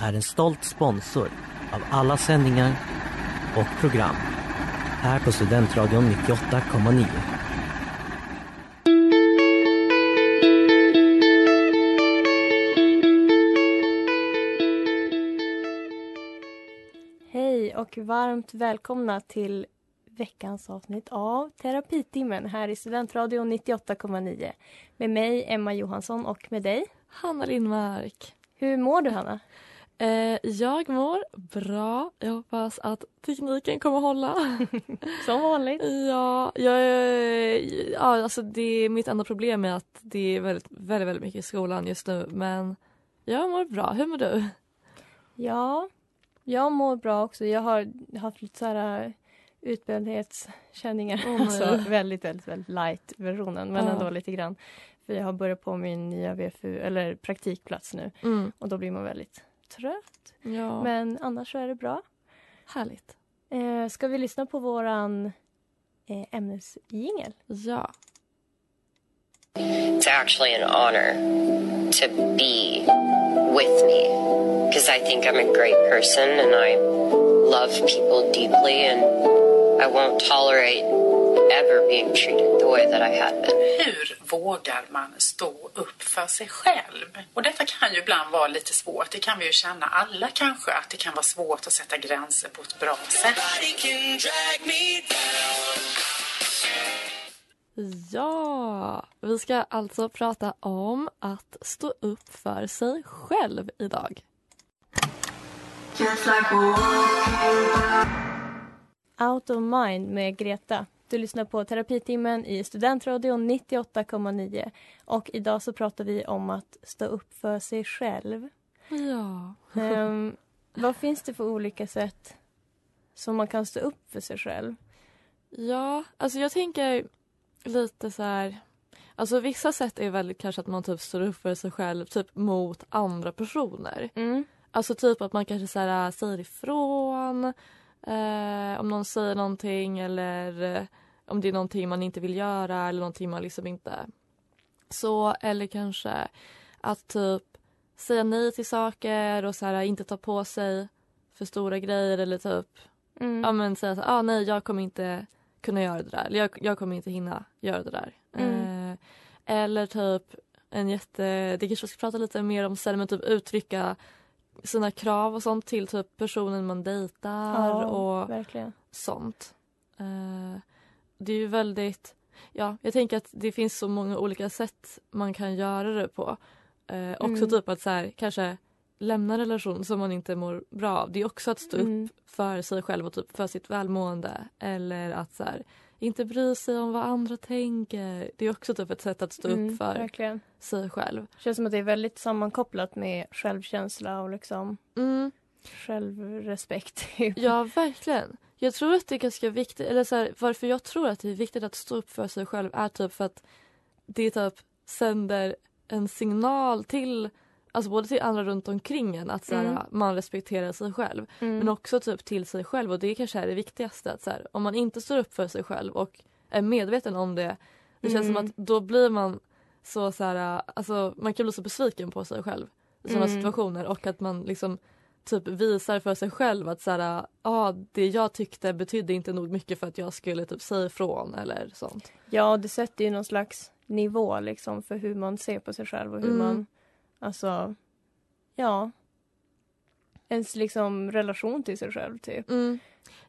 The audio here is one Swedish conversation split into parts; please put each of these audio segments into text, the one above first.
är en stolt sponsor av alla sändningar och program här på Studentradion 98,9. Hej och varmt välkomna till veckans avsnitt av Terapitimmen här i Studentradion 98,9 med mig Emma Johansson och med dig. Hanna Lindmark. Hur mår du Hanna? Eh, jag mår bra. Jag hoppas att tekniken kommer hålla. Som vanligt. ja, jag, ja, alltså det, mitt enda problem är att det är väldigt, väldigt, väldigt mycket i skolan just nu. Men jag mår bra. Hur mår du? Ja, jag mår bra också. Jag har haft lite så här uh, utbrändhetskänningar. Oh, alltså väldigt, väldigt, väldigt light versionen men Ja. ändå lite grann. För jag har börjat på min nya VFU, eller praktikplats nu Mm. och då blir man väldigt trött. Ja, Men annars så är det bra. härligt. Eh, ska vi lyssna på våran eh, ämnesjingel? Ja. It's actually an honor to be with me because I think I'm a great person and I love people deeply and I won't tolerate ever being treated the way that I had been. Hur vågar man stå upp för sig själv? Och detta kan ju ibland vara lite svårt. Det kan vi ju känna alla kanske, att det kan vara svårt att sätta gränser på ett bra sätt. Ja, vi ska alltså prata om att stå upp för sig själv idag. Out of mind med Greta. Du lyssnar på terapitimmen i Studentradion 98,9 och idag så pratar vi om att stå upp för sig själv. Ja. Ehm, vad finns det för olika sätt som man kan stå upp för sig själv? Ja, alltså jag tänker lite så här... Alltså vissa sätt är väldigt kanske att man typ står upp för sig själv typ mot andra personer. Mm. Alltså typ att man kanske så här, säger ifrån eh, om någon säger någonting eller eh, om det är någonting man inte vill göra eller någonting man liksom inte... Så, eller kanske att typ säga nej till saker och så här, inte ta på sig för stora grejer eller typ Mm. ja, men säga så här, ah, nej jag kommer inte kunna göra det där eller jag, jag kommer inte hinna göra det där. Mm. Eh, eller typ en jätte, det kanske vi ska prata lite mer om sen men typ uttrycka sina krav och sånt till typ personen man dejtar Ja, och verkligen. sånt. Eh, det är ju väldigt, ja jag tänker att det finns så många olika sätt man kan göra det på. Eh, också Mm. typ att så här, kanske lämna en relation som man inte mår bra av. Det är också att stå Mm. upp för sig själv och typ för sitt välmående. Eller att så här, inte bry sig om vad andra tänker. Det är också typ ett sätt att stå Mm, upp för Verkligen. sig själv. känns som att det är väldigt sammankopplat med självkänsla och liksom Mm. självrespekt. Ja, verkligen. Jag tror att det är ganska viktigt, eller så här, varför jag tror att det är viktigt att stå upp för sig själv är typ för att det typ sänder en signal till, alltså både till andra runt omkring en att så här, Mm. man respekterar sig själv. Mm. Men också typ till sig själv och det kanske är det viktigaste. Att så här, om man inte står upp för sig själv och är medveten om det, det känns Mm. som att då blir man så, så här, alltså man kan bli så besviken på sig själv i sådana Mm. situationer och att man liksom typ visar för sig själv att så här, ah, det jag tyckte betydde inte nog mycket för att jag skulle typ säga ifrån eller sånt. Ja, det sätter ju någon slags nivå liksom för hur man ser på sig själv och hur Mm. man, alltså, ja, ens liksom relation till sig själv typ. Mm.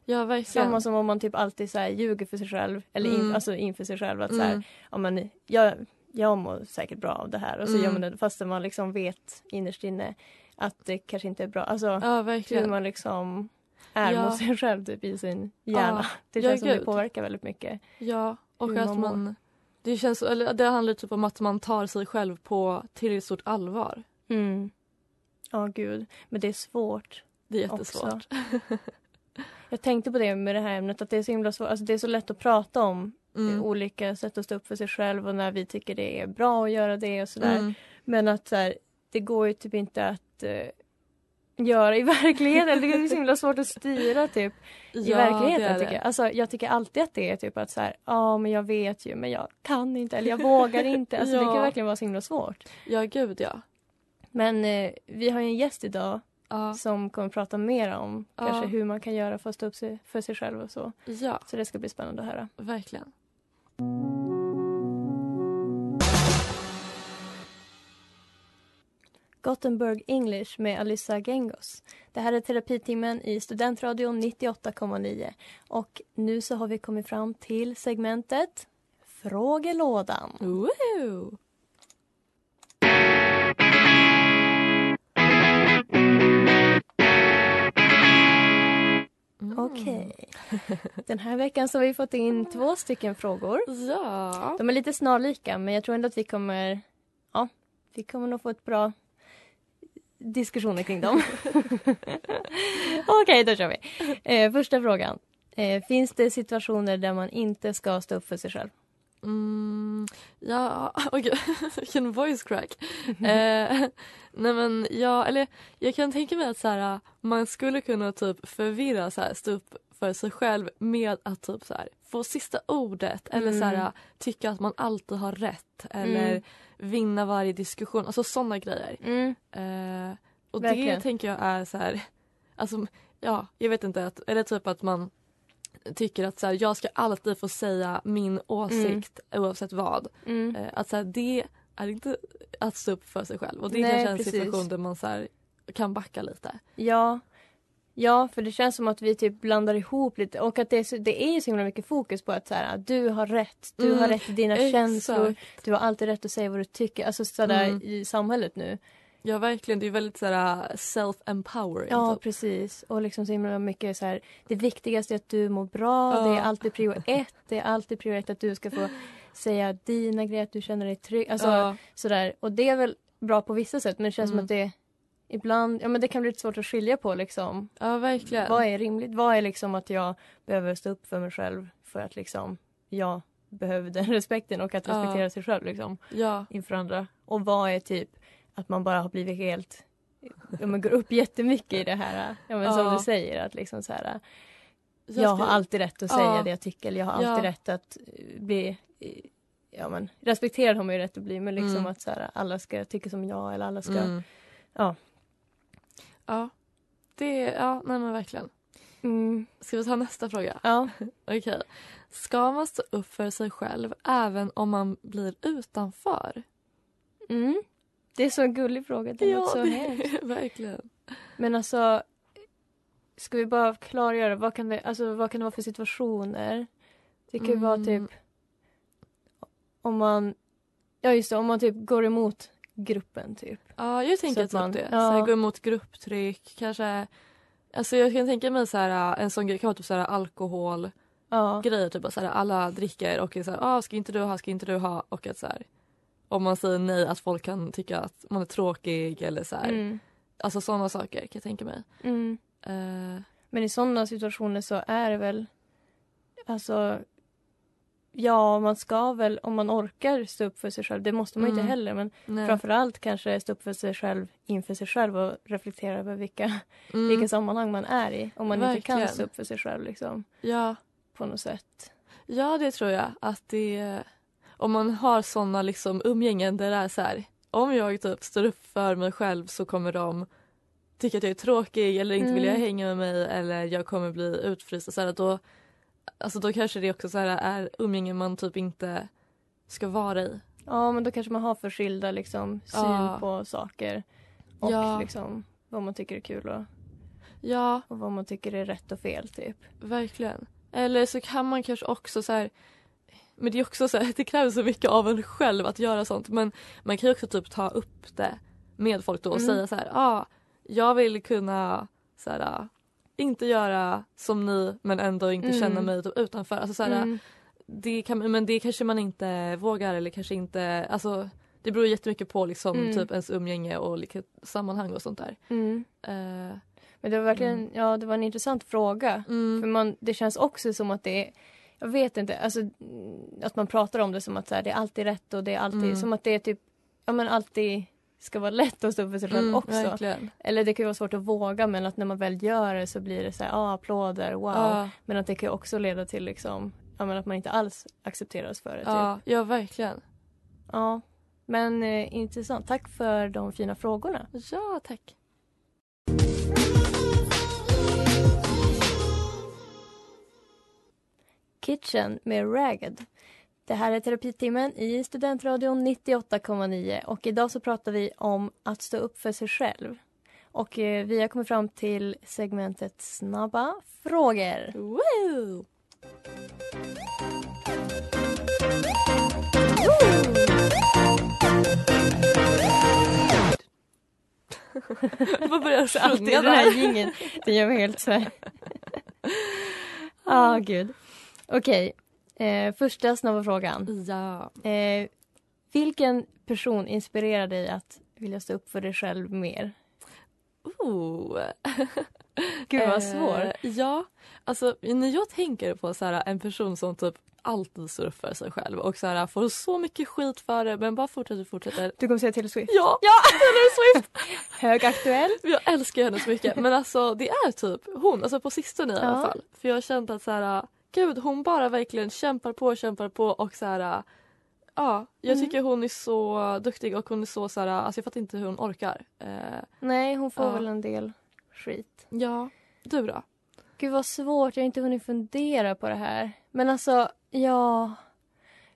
Ja, verkligen. Samma som om man typ alltid så här ljuger för sig själv, eller in, Mm. alltså inför sig själv att så här, Mm. ja, men, jag, jag mår säkert bra av det här och så Mm. gör man det fast man liksom vet innerst inne att det kanske inte är bra. Alltså Ja, hur verkligen. man liksom är Ja. mot sig själv typ i sin hjärna. Ja. Det Ja, känns som det gud. påverkar väldigt mycket. Ja, och hur att man man... Det, känns, eller det handlar typ om att man tar sig själv på tillräckligt stort allvar. Mm. Ja, gud. Men det är svårt. Det är jättesvårt. Jag tänkte på det med det här ämnet, att det är så himla svårt. Alltså det är så lätt att prata om Mm. olika sätt att stå upp för sig själv och när vi tycker det är bra att göra det och sådär. Mm. Men att så här, det går ju typ inte att eh, göra i verkligheten. Det är så himla svårt att styra typ i Ja, verkligheten det är tycker det. jag. Alltså jag tycker alltid att det är typ att så här, ja men jag vet ju men jag kan inte eller jag vågar inte. Alltså det Ja. kan verkligen vara så himla svårt. Ja, gud ja. Men eh, vi har ju en gäst idag Ja, som kommer prata mer om kanske hur man kan göra för att stå upp sig, för sig själv och så. ja Så det ska bli spännande att höra. verkligen. Gothenburg English med Alyssa Gengos. Det här är terapitimmen i Studentradion 98,9. Och nu så har vi kommit fram till segmentet Frågelådan. Woo! Mm. Okej. Den här veckan så har vi fått in två stycken frågor. Ja. De är lite snarlika men jag tror ändå att vi kommer... Ja, vi kommer nog få ett bra diskussioner kring dem. Okej, då kör vi. Eh, första frågan. Eh, finns det situationer där man inte ska stå upp för sig själv? Mm, ja, oj, vilken voice crack. eh, nej men ja, eller jag kan tänka mig att så här, man skulle kunna typ förvirra så här, stå upp för sig själv med att typ så här, få sista ordet eller så här, Mm. tycka att man alltid har rätt eller Mm. vinna varje diskussion, alltså sådana grejer. Mm. Eh, och Verkligen. det tänker jag är så här, alltså ja, jag vet inte, att, eller typ att man tycker att så här, jag ska alltid få säga min åsikt oavsett vad. Mm. Eh, att så det är inte att stå upp för sig själv och det är Nej, kanske en precis. situation där man så kan backa lite. Ja. Ja, för det känns som att vi typ blandar ihop lite och att det är, så, det är ju så himla mycket fokus på att så här, du har rätt, du Mm, har rätt i dina exakt. känslor, du har alltid rätt att säga vad du tycker, alltså sådär Mm. i samhället nu. Ja verkligen, det är väldigt så här, self-empowering. Ja, typ. precis. Och liksom så himla mycket så här, det viktigaste är att du mår bra, Ja. det är alltid prio ett, det är alltid prio ett att du ska få säga dina grejer, att du känner dig trygg. Alltså ja, sådär. Och det är väl bra på vissa sätt men det känns Mm. som att det ibland, ja men det kan bli lite svårt att skilja på liksom. ja verkligen. Vad är rimligt? Vad är liksom att jag behöver stå upp för mig själv för att liksom jag behöver den respekten och att Ja. respektera sig själv liksom Ja, inför andra. Och vad är typ att man bara har blivit helt ja, men går upp jättemycket i det här, ja, men som Ja. du säger att liksom så här, jag, har alltid rätt att säga Ja. det jag tycker, jag har alltid Ja. rätt att eh, bli eh, Ja men respekterad har man ju rätt att bli men liksom Mm. att så här, alla ska tycka som jag eller alla ska Mm. Ja. Ja, det, ja nej men verkligen. mm, Ska vi ta nästa fråga? Ja, Okej. Ska man stå upp för sig själv även om man blir utanför? mm. Det är så en gullig fråga, det låter så det hemskt. verkligen. Men alltså Ska vi bara klargöra, vad kan det, alltså, vad kan det vara för situationer? Det kan ju vara Mm. typ Om man Ja just det, om man typ går emot gruppen typ. Ja, jag tänker typ man- det. ja. Så här, gå emot grupptryck, kanske... Alltså jag kan tänka mig så här, en sån grej kan vara typ så här, alkoholgrejer. Ja. Typ att så här, alla dricker och är så här, ah, ska inte du ha, ska inte du ha? Och att så här, om man säger nej att folk kan tycka att man är tråkig eller så. Mm. Alltså sådana saker kan jag tänka mig. Mm. Eh, Men i sådana situationer så är det väl Alltså Ja, man ska väl om man orkar stå upp för sig själv. Det måste man Mm. inte heller men nej. framförallt kanske stå upp för sig själv inför sig själv och reflektera över vilka, Mm, vilka sammanhang man är i. Om man inte kan Verkligen. stå upp för sig själv liksom ja. på något sätt. ja, det tror jag. Att det... Om man har såna liksom umgängen där det är så här, om jag typ står upp för mig själv så kommer de tycka att jag är tråkig eller inte vilja Mm. hänga med mig eller jag kommer bli utfryst. Så här, då, alltså då kanske det också så här, är umgängen man typ inte ska vara i. Ja, men då kanske man har för skilda liksom, syn Ja. på saker och Ja. liksom, vad man tycker är kul. Och... Ja, och vad man tycker är rätt och fel typ. verkligen. Eller så kan man kanske också så här men det är också så här, det kräver så mycket av en själv att göra sånt men man kan ju också typ ta upp det med folk då och Mm. säga så här, ja, ah, jag vill kunna så här, ah, inte göra som ni men ändå inte Mm. känna mig typ utanför. Alltså, så Mm. det kan, men det kanske man inte vågar eller kanske inte, alltså det beror jättemycket på liksom Mm. typ ens umgänge och olika sammanhang och sånt där. Mm. Eh, Men det var verkligen, Mm. ja det var en intressant fråga. För mm, man, det känns också som att det är, jag vet inte, alltså att man pratar om det som att så här, det är alltid rätt och det är alltid, Mm. som att det är typ, ja men alltid ska vara lätt att stå upp för sig själv mm, också. Verkligen. Eller det kan vara svårt att våga men att när man väl gör det så blir det så här, ah, applåder, wow. Ja, Men att det kan också leda till liksom, ja att man inte alls accepteras för det. Typ. ja, ja, verkligen. Ja. Men eh, intressant. Tack för de fina frågorna. Ja, tack. Kitchen med Ragged. Det här är terapitimmen i Studentradion 98,9 och idag så pratar vi om att stå upp för sig själv. Och eh, vi har kommit fram till segmentet snabba frågor. Woo! Vad börjar jag Alltid sjunga den här där? den gör mig helt så här. Ah, gud. Okej, eh, första snabba frågan. Ja. Eh, vilken person inspirerar dig att vilja stå upp för dig själv mer? Oh. Gud vad Eh, svår. Ja, alltså när jag tänker på så här, en person som typ alltid står upp för sig själv och så här, får så mycket skit för det men bara fortsätter fortsätter. Du kommer säga Taylor Swift? Ja, ja! Taylor Swift! Högaktuell? Jag älskar henne så mycket men alltså det är typ hon, alltså på sistone i alla fall. För jag har känt att så här, gud hon bara verkligen kämpar på, kämpar på och så här, ja, jag Mm. tycker hon är så duktig och hon är så så här, alltså jag fattar inte hur hon orkar. Eh, Nej, hon får Ja. väl en del skit. ja, du då? Gud vad svårt, jag har inte hunnit fundera på det här. Men alltså, ja...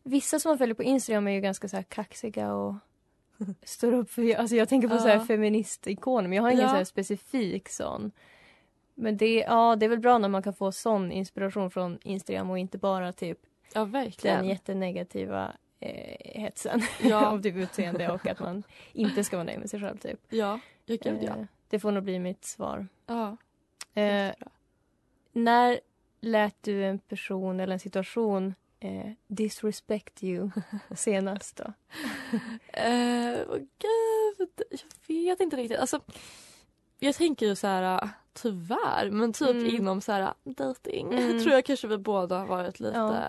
Vissa som man följer på Instagram är ju ganska så här kaxiga och står upp för... Alltså jag tänker på så här Ja. feministikoner, men jag har ingen Ja. så specifik sån. Men det, ja, det är väl bra när man kan få sån inspiration från Instagram och inte bara typ Ja den verkligen. jättenegativa eh, hetsen Ja. av typ utseende och att man inte ska vara nöjd med sig själv typ. Ja, ja gud ja. Eh, det får nog bli mitt svar. ja. Eh. När lät du en person eller en situation eh, disrespect you senast då? Eh, åh, gud, jag vet inte riktigt. Alltså, jag tänker ju så här, tyvärr, men typ Mm. inom så här dating Mm. tror jag kanske vi båda har varit lite, Ja.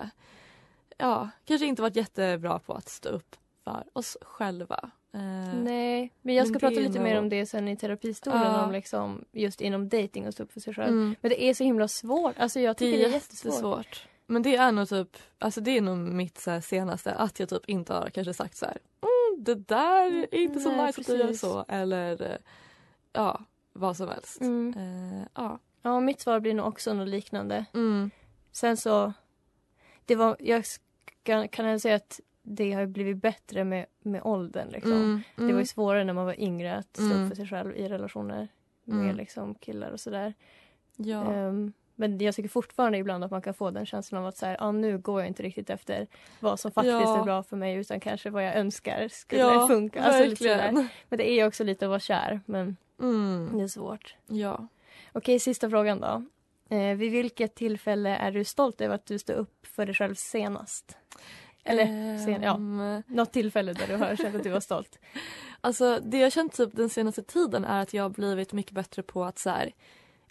ja. kanske inte varit jättebra på att stå upp för oss själva. Eh, Nej, men jag men ska det prata lite nog- mer om det sen i terapistolen Ja. om liksom just inom dating och stå upp för sig själv. mm, Men det är så himla svårt. Alltså jag det tycker är det är jättesvårt. jättesvårt. Men det är nog typ, alltså det är nog mitt så senaste att jag typ inte har kanske sagt så här, mm, det där är inte så Nej, nice att du gör precis. så eller eh, ja, vad som helst. Mm. Eh, ja. Ja, mitt svar blir nog också något liknande. Mm. Sen så, det var, jag ska, kan jag säga att det har blivit bättre med, med åldern. Liksom. Mm, Det var ju mm, svårare när man var yngre att stå upp Mm. för sig själv i relationer med Mm. liksom killar och sådär. ja. Ehm, men jag tycker fortfarande ibland att man kan få den känslan av att så här, ah, nu går jag inte riktigt efter vad som faktiskt Ja. är bra för mig utan kanske vad jag önskar skulle ja, funka. Alltså. Men det är ju också lite att vara kär, men Mm, det är svårt. ja. Okej, sista frågan då. Eh, vid vilket tillfälle är du stolt över att du stod upp för dig själv senast? Eller sen, ja, Ehm, något tillfälle där du har känt att du var stolt. Alltså det jag känt typ den senaste tiden är att jag har blivit mycket bättre på att så här,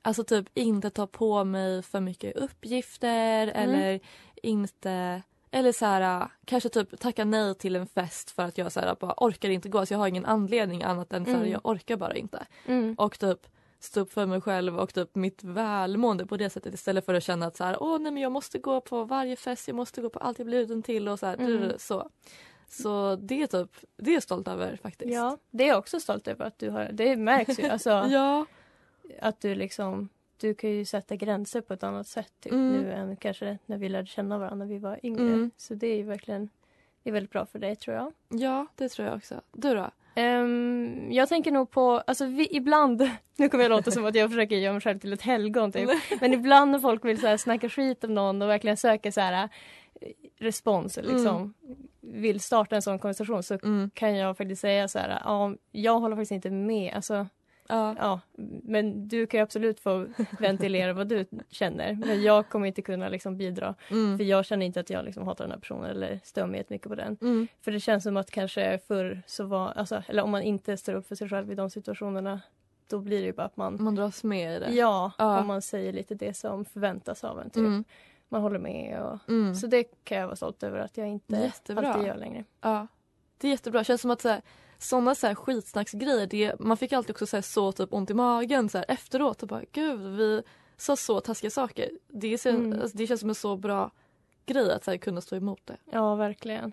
alltså typ inte ta på mig för mycket uppgifter Mm. eller inte eller så här, kanske typ tacka nej till en fest för att jag så här, bara orkar inte gå. Så jag har ingen anledning annat än att Mm. jag orkar bara inte. Mm. Och typ stå upp för mig själv och typ mitt välmående på det sättet istället för att känna att så här, åh nej men jag måste gå på varje fest, jag måste gå på allt jag blir bjuden till och så här, Mm. så. Så det är typ, det är jag stolt över faktiskt. Ja, det är jag också stolt över att du har. Det märks ju. Alltså, Ja. att du liksom du kan ju sätta gränser på ett annat sätt typ, Mm. nu än kanske när vi lärde känna varandra när vi var yngre. Mm. Så det är ju verkligen det är väldigt bra för dig tror jag. Ja, det tror jag också. Du då? Ehm, jag tänker nog på, alltså vi, ibland, nu kommer jag låta som att jag försöker göra mig själv till ett helgon typ. Men ibland när folk vill så här, snacka skit om någon och verkligen söka så här, eh, respons, liksom, vill starta en sån konversation så Mm. kan jag faktiskt säga så här, ja, jag håller faktiskt inte med. Alltså, Ja. ja, men du kan ju absolut få ventilera vad du känner. Men jag kommer inte kunna liksom bidra. Mm. För jag känner inte att jag liksom hatar den här personen eller stör mig jättemycket på den. Mm. För det känns som att kanske förr så var, alltså, eller om man inte står upp för sig själv i de situationerna, då blir det ju bara att man, Man dras med i det. ja, Ja. om man säger lite det som förväntas av en. Typ. Mm. Man håller med och Mm. så det kan jag vara stolt över att jag inte Jättebra. alltid gör längre. Ja. Det är jättebra. känns som att så här, såna så här skitsnacksgrejer, det, man fick alltid också så, här, så typ ont i magen så här, efteråt och bara gud vi sa så taskiga saker. Det, är Mm. alltså, det känns som en så bra grej att så här, kunna stå emot det. Ja, verkligen.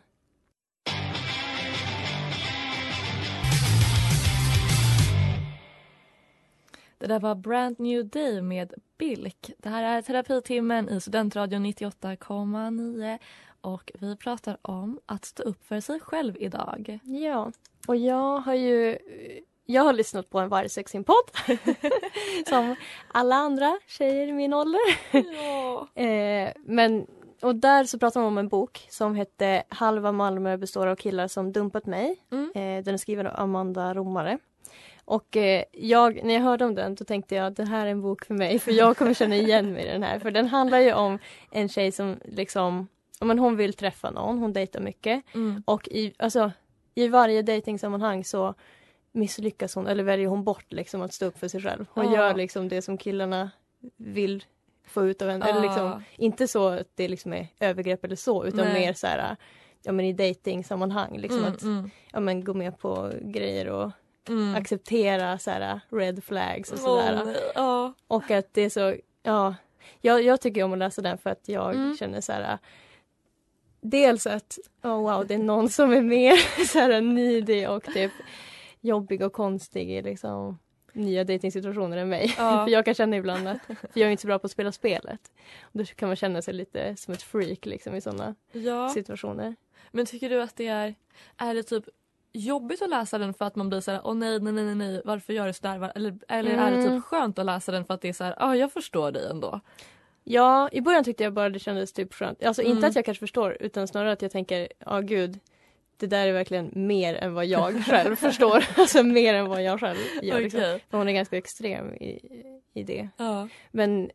Det där var Brand New Day med Bilk. Det här är terapitimmen i Studentradion 98,9 och vi pratar om att stå upp för sig själv idag. Ja, och jag har ju jag har lyssnat på en vargsexing-podd som alla andra tjejer i min ålder. Ja. Eh, men, och där så pratar man om en bok som hette Halva Malmö består av killar som dumpat mig. Mm. Eh, den är skriven av Amanda Romare. Och eh, jag, när jag hörde om den då tänkte jag att det här är en bok för mig för jag kommer känna igen mig i den här. För den handlar ju om en tjej som liksom, men hon vill träffa någon, hon dejtar mycket. Mm. Och i, alltså, i varje dejtingsammanhang så misslyckas hon eller väljer hon bort liksom att stå upp för sig själv. Hon Ja. gör liksom det som killarna vill få ut av henne. Eller liksom, inte så att det liksom är övergrepp eller så utan Nej. mer så här ja, men i dejtingsammanhang. Liksom Mm, att mm, ja, men gå med på grejer och mm. acceptera så här, red flags och sådär. nej. Ja. och att det är så, ja. Jag, jag tycker om att läsa den för att jag Mm. känner så här Dels att, oh wow, det är någon som är mer så här needy och typ jobbig och konstig i liksom nya dejtingsituationer än mig. Ja. för jag kan känna ibland att, för jag är inte så bra på att spela spelet. Och då kan man känna sig lite som ett freak liksom i sådana ja. situationer. Men tycker du att det är, är det typ jobbigt att läsa den för att man blir så här, åh nej, nej, nej, nej, varför gör du sådär? Var- Eller, eller är det Mm. typ skönt att läsa den för att det är så här, ja, jag förstår dig ändå. Ja, i början tyckte jag bara det kändes typ skönt. Alltså Mm. inte att jag kanske förstår utan snarare att jag tänker, ja gud, det där är verkligen mer än vad jag själv förstår. Alltså mer än vad jag själv gör. Liksom. Okej. För hon är ganska extrem i, i det. Ja. Men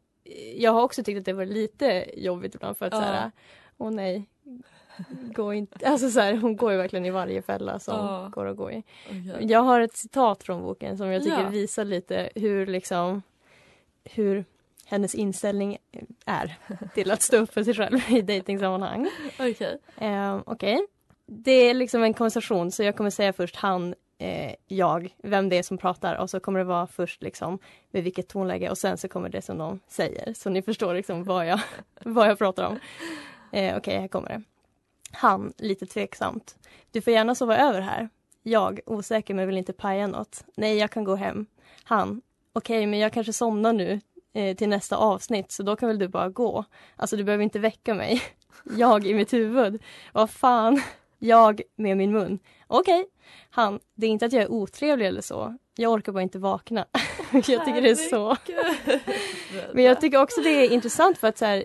jag har också tyckt att det var lite jobbigt ibland för att Ja. så här, åh nej, gå inte. Alltså så här, hon går ju verkligen i varje fälla som Ja. går att gå i. okej. Jag har ett citat från boken som jag tycker Ja. visar lite hur liksom hur hennes inställning är till att stå upp för sig själv i dejtingsammanhang. Okej. Eh, Okej. Det är liksom en konversation så jag kommer säga först han, eh, jag, vem det är som pratar och så kommer det vara först liksom med vilket tonläge och sen så kommer det som de säger. Så ni förstår liksom vad jag, vad jag pratar om. Eh, Okej, här kommer det. Han, lite tveksamt. Du får gärna sova över här. Jag, osäker men vill inte paja något. Nej, jag kan gå hem. Han, okej, men jag kanske somnar nu eh, till nästa avsnitt så då kan väl du bara gå. Alltså, du behöver inte väcka mig. Jag i mitt huvud. Vad fan. Jag med min mun. Okej. Han, det är inte att jag är otrevlig eller så. Jag orkar bara inte vakna. jag tycker det är så. Men jag tycker också det är intressant för att så här,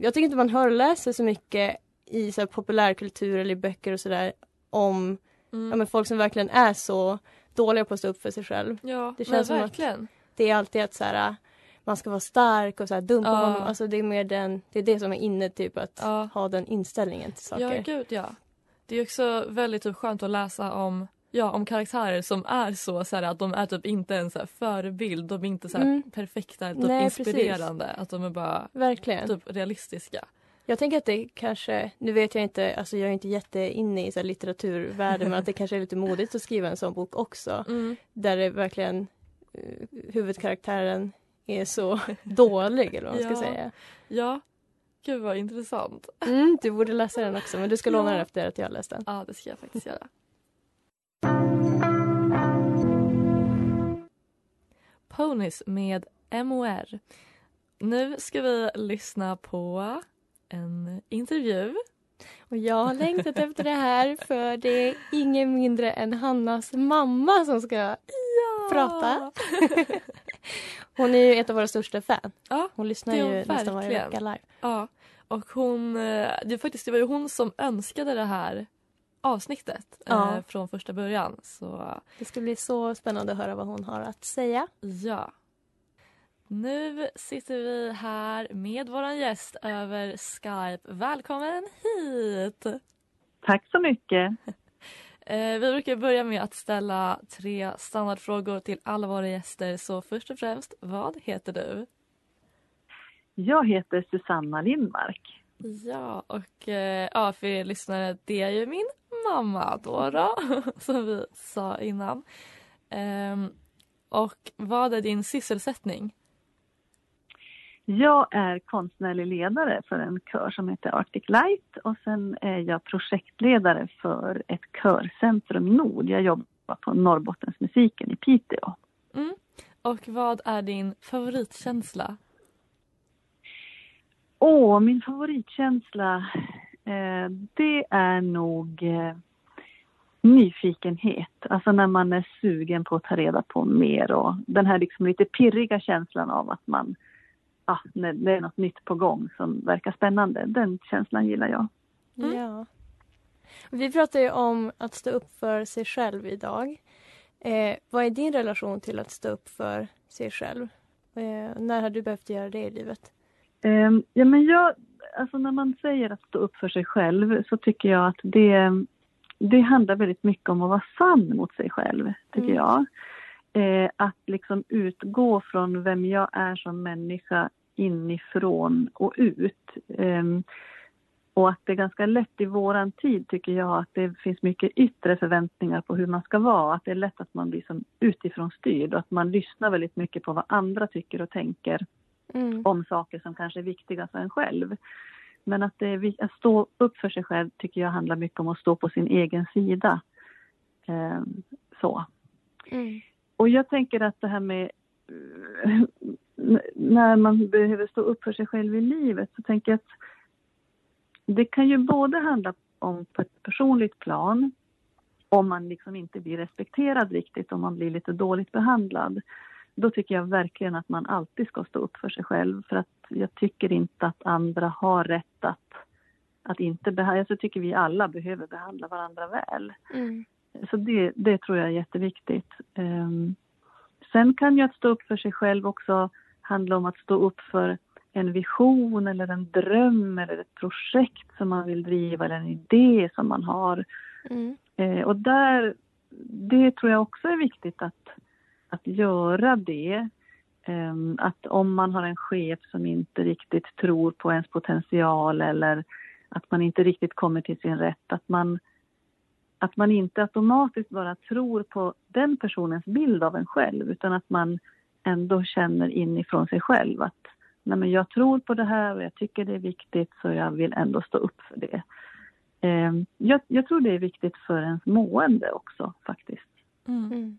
jag, tycker inte man hör och läser så mycket i så här, populärkultur eller i böcker och sådär om Mm. ja, men folk som verkligen är så dåliga på att stå upp för sig själv. Ja, Det känns som att- verkligen. Det är alltid att så här, man ska vara stark och så här, dumpa Ja. honom. Alltså det är mer den, det är det som är inne typ att Ja. ha den inställningen till saker. Ja, gud ja. Det är också väldigt typ, skönt att läsa om Ja, om karaktärer som är så, så här, att de är typ inte en så här, förebild, de är inte så här, Mm. perfekta, typ Nej, precis. inspirerande, att de är bara Verkligen. typ realistiska. Jag tänker att det kanske, nu vet jag inte, alltså jag är inte jätteinne i så litteraturvärlden men att det kanske är lite modigt att skriva en sån bok också. Mm. Där det verkligen eh, huvudkaraktären är så dålig eller vad man ska Ja. säga. Ja, gud vad intressant. Mm, du borde läsa den också men du ska låna den efter att jag har läst den. Ja, det ska jag faktiskt göra. Ponies med MOR. Nu ska vi lyssna på en intervju. Och jag har längtat efter det här för det är ingen mindre än Hannas mamma som ska ja. prata. hon är ju ett av våra största fan. Ja, hon lyssnar ju verkligen. nästan varje vecka live. Ja, och hon, eh, det, faktiskt, det var ju hon som önskade det här avsnittet ja. eh, från första början. Så... Det ska bli så spännande att höra vad hon har att säga. Ja. Nu sitter vi här med vår gäst över Skype. Välkommen hit! Tack så mycket. Eh, vi brukar börja med att ställa tre standardfrågor till alla våra gäster. Så först och främst, vad heter du? Jag heter Susanna Lindmark. Ja, och eh, ja, för er lyssnare, det är ju min mamma då, då som vi sa innan. Um, och vad är din sysselsättning? Jag är konstnärlig ledare för en kör som heter Arctic Light och sen är jag projektledare för ett körcentrum Nord. Jag jobbar på Norrbottensmusiken i Piteå. Mm. Och vad är din favoritkänsla? Åh, min favoritkänsla eh, det är nog eh, nyfikenhet. Alltså när man är sugen på att ta reda på mer och den här liksom lite pirriga känslan av att man ja, när det är något nytt på gång som verkar spännande. Den känslan gillar jag. Mm. Ja. Vi pratar ju om att stå upp för sig själv idag. Eh, vad är din relation till att stå upp för sig själv? Eh, när har du behövt göra det i livet? Eh, ja, men jag, alltså när man säger att stå upp för sig själv så tycker jag att det, det handlar väldigt mycket om att vara sann mot sig själv, tycker mm. jag. Eh, att liksom utgå från vem jag är som människa inifrån och ut. Um, och att det är ganska lätt i våran tid tycker jag att det finns mycket yttre förväntningar på hur man ska vara. Att det är lätt att man blir som utifrån styrd och att man lyssnar väldigt mycket på vad andra tycker och tänker mm. om saker som kanske är viktiga för en själv. Men att, det att stå upp för sig själv tycker jag handlar mycket om att stå på sin egen sida. Um, så. Mm. Och jag tänker att det här med när man behöver stå upp för sig själv i livet så tänker jag att det kan ju både handla om på ett personligt plan om man liksom inte blir respekterad riktigt, om man blir lite dåligt behandlad. Då tycker jag verkligen att man alltid ska stå upp för sig själv för att jag tycker inte att andra har rätt att, att inte behandla, jag tycker vi alla behöver behandla varandra väl. Mm. Så det, det tror jag är jätteviktigt. Um, sen kan ju att stå upp för sig själv också handla om att stå upp för en vision eller en dröm eller ett projekt som man vill driva eller en idé som man har. Mm. Eh, och där, det tror jag också är viktigt att, att göra det. Eh, att om man har en chef som inte riktigt tror på ens potential eller att man inte riktigt kommer till sin rätt, att man, att man inte automatiskt bara tror på den personens bild av en själv utan att man ändå känner inifrån sig själv att nej men jag tror på det här och jag tycker det är viktigt så jag vill ändå stå upp för det. Eh, jag, jag, tror det är viktigt för ens mående också faktiskt. Mm. mm.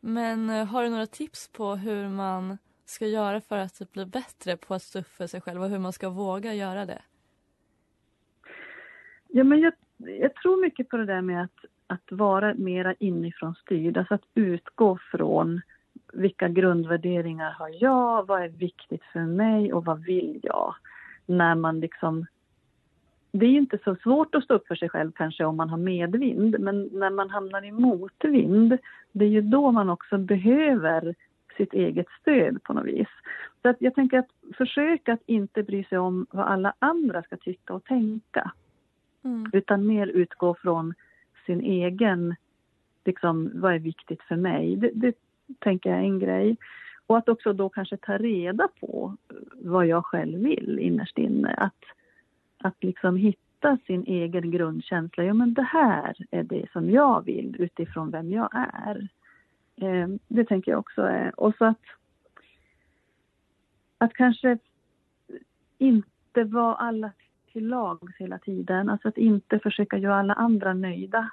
Men eh, har du några tips på hur man ska göra för att typ bli bättre på att stå upp för sig själv och hur man ska våga göra det? Ja, men jag, jag tror mycket på det där med att, att vara mera inifrån styrd, alltså att utgå från vilka grundvärderingar har jag, vad är viktigt för mig och vad vill jag? När man liksom... Det är inte så svårt att stå upp för sig själv kanske om man har medvind, men när man hamnar i motvind, det är ju då man också behöver sitt eget stöd på något vis. Så att jag tänker att försöka att inte bry sig om vad alla andra ska tycka och tänka. Mm. Utan mer utgå från sin egen, liksom, vad är viktigt för mig? Det, det tänker jag är en grej. Och att också då kanske ta reda på vad jag själv vill innerst inne. Att, att liksom hitta sin egen grundkänsla. Ja, men det här är det som jag vill utifrån vem jag är. Eh, det tänker jag också är. Och så att, att kanske inte vara alla till lags hela tiden. Alltså att inte försöka göra alla andra nöjda.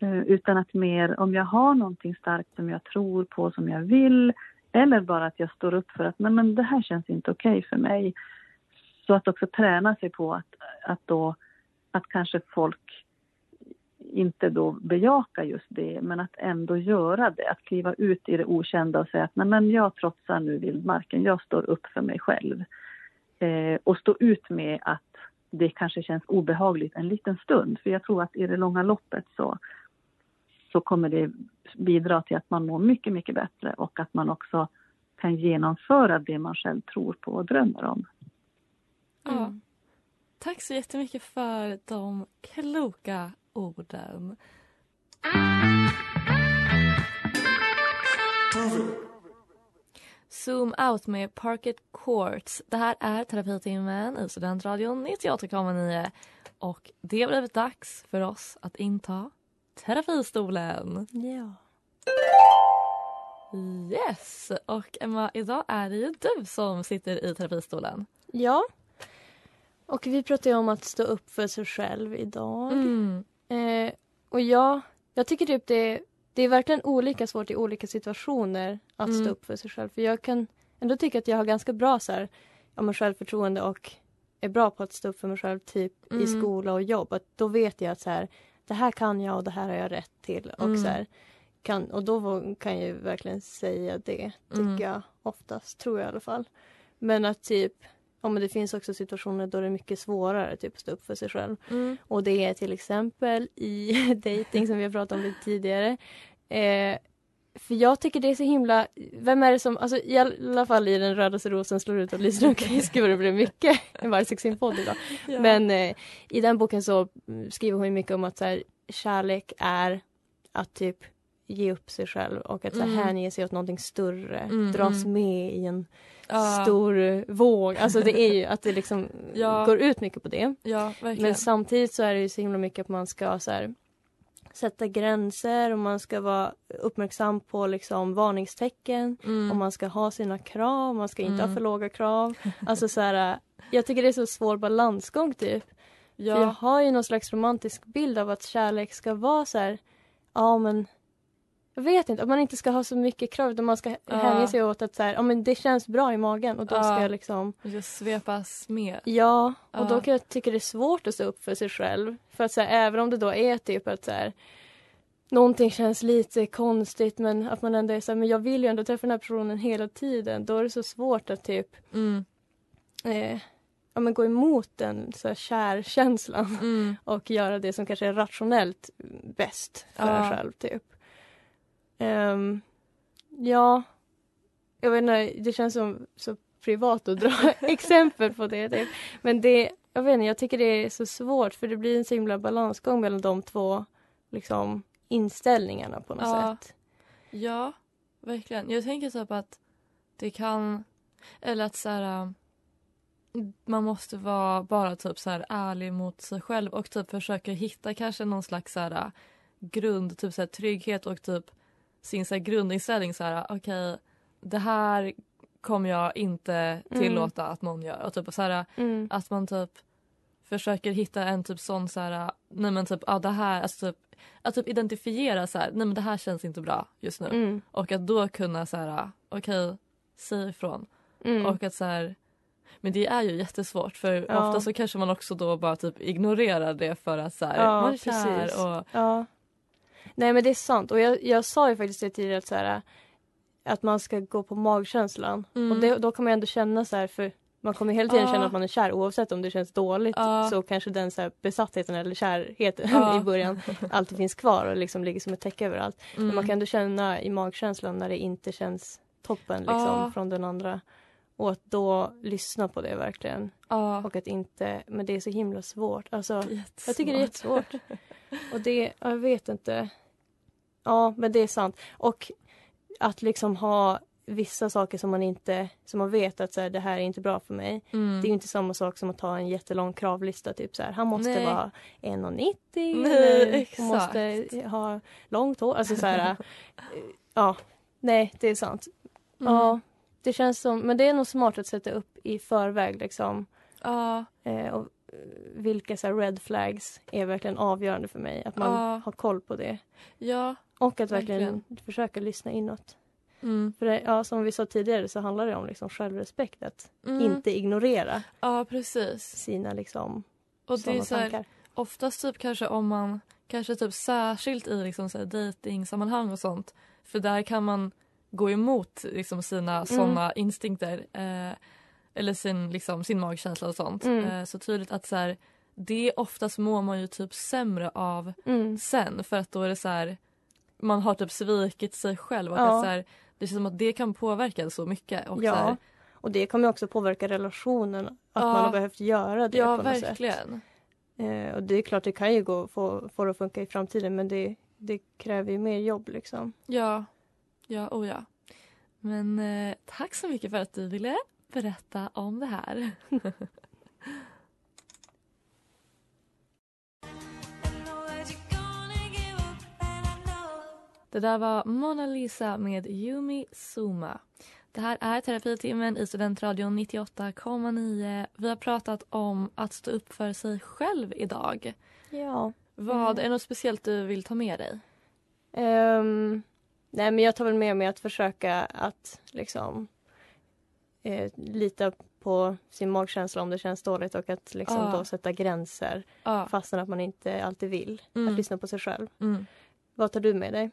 Eh, utan att mer, om jag har någonting starkt som jag tror på, som jag vill, eller bara att jag står upp för att nej men det här känns inte okej okay för mig. Så att också träna sig på att, att då att kanske folk inte då bejakar just det, men att ändå göra det. Att kliva ut i det okända och säga att nej men jag trotsar nu vildmarken, jag står upp för mig själv. Eh, och stå ut med att det kanske känns obehagligt en liten stund. För jag tror att i det långa loppet så, så kommer det bidra till att man mår mycket, mycket bättre och att man också kan genomföra det man själv tror på och drömmer om. Ja. Mm. Tack så jättemycket för de kloka orden. Zoom out med Parket Courts. Det här är terapitimmen i Studentradion 98,9 och det har blivit dags för oss att inta terapistolen. Ja. Yes! Och Emma, idag är det ju du som sitter i terapistolen. Ja. Och vi pratar ju om att stå upp för sig själv idag. Mm. Eh, och jag, jag tycker typ det, det är verkligen olika svårt i olika situationer att Mm. stå upp för sig själv. För jag kan ändå tycka att jag har ganska bra så här, ja, men självförtroende och är bra på att stå upp för mig själv typ i Mm. skola och jobb. Att då vet jag att så här, det här kan jag och det här har jag rätt till. Och, Mm. så här, kan, och då kan jag ju verkligen säga det, tycker Mm. jag oftast, tror jag i alla fall. Men att typ, ja men det finns också situationer då det är mycket svårare typ, att stå upp för sig själv. Mm. Och det är till exempel i dating som vi har pratat om lite tidigare. Eh, för jag tycker det är så himla, vem är det som, alltså i alla fall i den rödaste rosen slår ut och lyser omkring gud vad det blev mycket en vargsex-podd idag. Ja. Men eh, i den boken så skriver hon ju mycket om att så här, kärlek är att typ ge upp sig själv och att så här, Mm. hänge sig åt någonting större, Mm, dras mm. med i en Ja. stor våg. Alltså det är ju att det liksom Ja. går ut mycket på det. Ja. Men samtidigt så är det ju så himla mycket att man ska så här, sätta gränser och man ska vara uppmärksam på liksom varningstecken mm. och man ska ha sina krav, man ska inte Mm. ha för låga krav. Alltså så här, jag tycker det är så svår balansgång typ. För jag ja. har ju någon slags romantisk bild av att kärlek ska vara så här, ja men jag vet inte, att man inte ska ha så mycket krav utan man ska Ja. hänge sig åt att så här, ja men det känns bra i magen och då ska Ja. jag liksom Det svepas med. Ja, och Ja. då kan jag tycka det är svårt att stå upp för sig själv. För att så här, även om det då är typ att så här, någonting känns lite konstigt men att man ändå är så här, men jag vill ju ändå träffa den här personen hela tiden. Då är det så svårt att typ Mm. eh, ja, men gå emot den så här, kärkänslan Mm. och göra det som kanske är rationellt bäst för Ja. en själv typ. Ehm, ja, jag vet inte, det känns som så privat att dra exempel på det. Typ. Men det, jag vet inte, jag tycker det är så svårt för det blir en så himla balansgång mellan de två liksom, inställningarna på något Ja. sätt. Ja, verkligen. Jag tänker typ att det kan... Eller att så här... äh, Man måste vara bara typ så här ärlig mot sig själv och typ försöka hitta kanske någon slags så här äh, grund, typ så här trygghet och typ sin så här grundinställning så här okej, det här kommer jag inte tillåta att någon gör och typ så här Mm. att man typ försöker hitta en typ sån så här, nej men typ, ja det här, alltså typ, att typ identifiera så här, nej men det här känns inte bra just nu. Mm. Och att då kunna så här, okej, säga ifrån. Mm. Och att så här, men det är ju jättesvårt för Ja. ofta så kanske man också då bara typ ignorerar det för att så här, Ja, man är kär och Ja. Nej men det är sant och jag, jag sa ju faktiskt det tidigare att, så här, att man ska gå på magkänslan. Mm. Och det, då kan man ändå känna så här för man kommer hela tiden Ja. känna att man är kär oavsett om det känns dåligt Ja. så kanske den så här besattheten eller kärheten Ja. i början alltid finns kvar och liksom ligger som ett täcke överallt. Men Mm. man kan ändå känna i magkänslan när det inte känns toppen liksom från den andra. Och att då lyssna på det verkligen. Och att inte, men det är så himla svårt. Alltså, jag tycker det är jättesvårt. Och det, ja, jag vet inte. Ja, men det är sant. Och att liksom ha vissa saker som man inte, som man vet att så här, det här är inte bra för mig. Mm. Det är ju inte samma sak som att ta en jättelång kravlista. Typ så här, han måste Nej. vara 1,90 Nej, eller exakt. hon måste ha långt hår. Alltså så här, ja, nej, det är sant. Mm. Ja, det känns som, men det är nog smart att sätta upp i förväg liksom. Ja, Eh, och vilka så här, red flags är verkligen avgörande för mig. Att man Ja. har koll på det. ja. Och att verkligen, Verkligen. försöka lyssna inåt. Mm. För det, ja, som vi sa tidigare så handlar det om liksom självrespekt. Att Mm. inte ignorera Ja, precis. sina liksom, Och det är så här, tankar. oftast typ kanske om man, kanske typ särskilt i liksom så här dejtingsammanhang och sånt. För där kan man gå emot liksom sina Mm. såna instinkter. Eh, eller sin, liksom, sin magkänsla och sånt. Mm. Eh, så tydligt att så här, det oftast mår man ju typ sämre av Mm. sen för att då är det så här man har typ svikit sig själv och Ja. så här, det känns som att det kan påverka så mycket. Och Ja. så Och det kommer också påverka relationen. Att Ja. man har behövt göra det ja på något sätt. verkligen. Eh, och det är klart det kan ju gå få, få det att funka i framtiden men det, det kräver ju mer jobb liksom. Ja, ja, oh ja. Men eh, tack så mycket för att du ville berätta om det här. Det där var Mona Lisa med Yumi Suma. Det här är terapitimmen i Studentradion 98,9. Vi har pratat om att stå upp för sig själv idag. Ja. Vad Mm. är något speciellt du vill ta med dig? Ehm, nej men jag tar väl med mig att försöka att liksom eh, lita på sin magkänsla om det känns dåligt och att liksom Ja. då sätta gränser Ja. fastän att man inte alltid vill. Mm. Att lyssna på sig själv. Mm. Vad tar du med dig?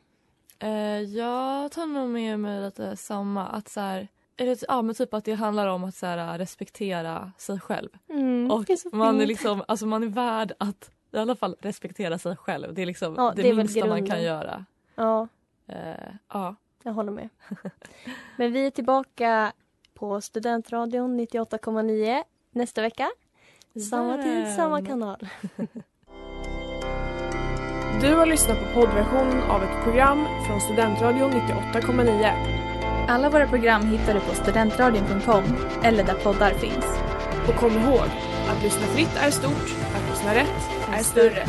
Eh, jag tar nog med mig lite samma. Att så här, eller, ja, men typ att det handlar om att så här, respektera sig själv. Mm, och är man är liksom, alltså man är värd att i alla fall respektera sig själv. Det är liksom Ja, det, det är minsta man kan göra. Ja, Eh, ja. jag håller med. men vi är tillbaka på Studentradion 98,9 nästa vecka. Samma tid, samma kanal. Du har lyssnat på poddversionen av ett program från Studentradion 98,9. Alla våra program hittar du på studentradion.com eller där poddar finns. Och kom ihåg, att lyssna fritt är stort, att lyssna rätt är större.